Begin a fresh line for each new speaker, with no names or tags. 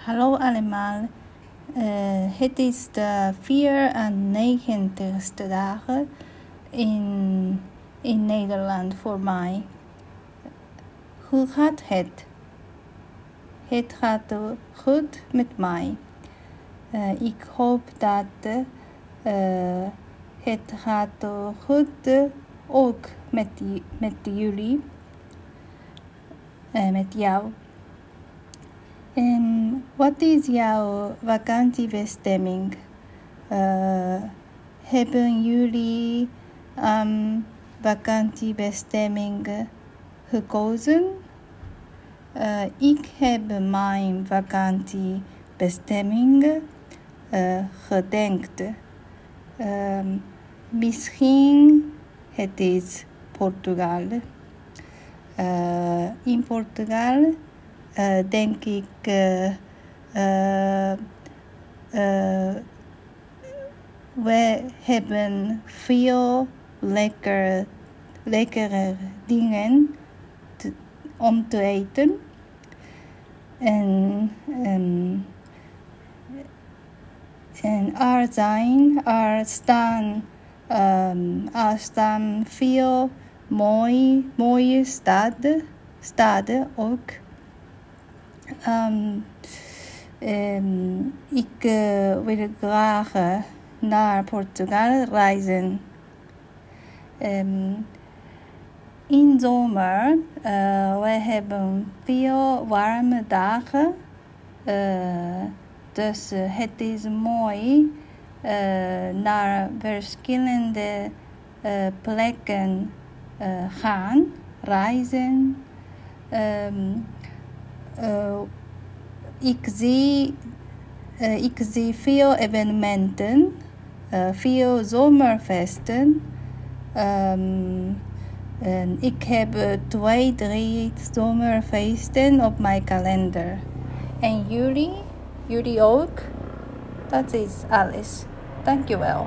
Hallo allemaal. Uh, het is de 94ste dagen in, in Nederland voor mij. Hoe gaat het? Het gaat goed met mij. Uh, ik hoop dat uh, het gaat goed ook met, met jullie. met jou. En wat is jouw vakantiebestemming? Uh, hebben jullie um, vakantiebestemming gekozen? Uh, ik heb mijn vakantiebestemming uh, gedenkt. Um, misschien het is Portugal. Uh, in Portugal uh, denk ik uh, uh, we hebben veel lekker, lekkere dingen om te eten. En, um, en er zijn, er staan, um, er staan veel mooie, mooie steden, steden ook. Um, um, ik uh, wil graag naar Portugal reizen. Um, in zomer uh, we hebben veel warme dagen. Uh, dus het is mooi uh, naar verschillende plekken gaan, reizen. Um, ik, veel evenementen, veel zomerfesten. Um, en ik heb twee, drie zomerfeesten op mijn kalender. En jullie? Jullie ook? Dat is alles. Dankjewel.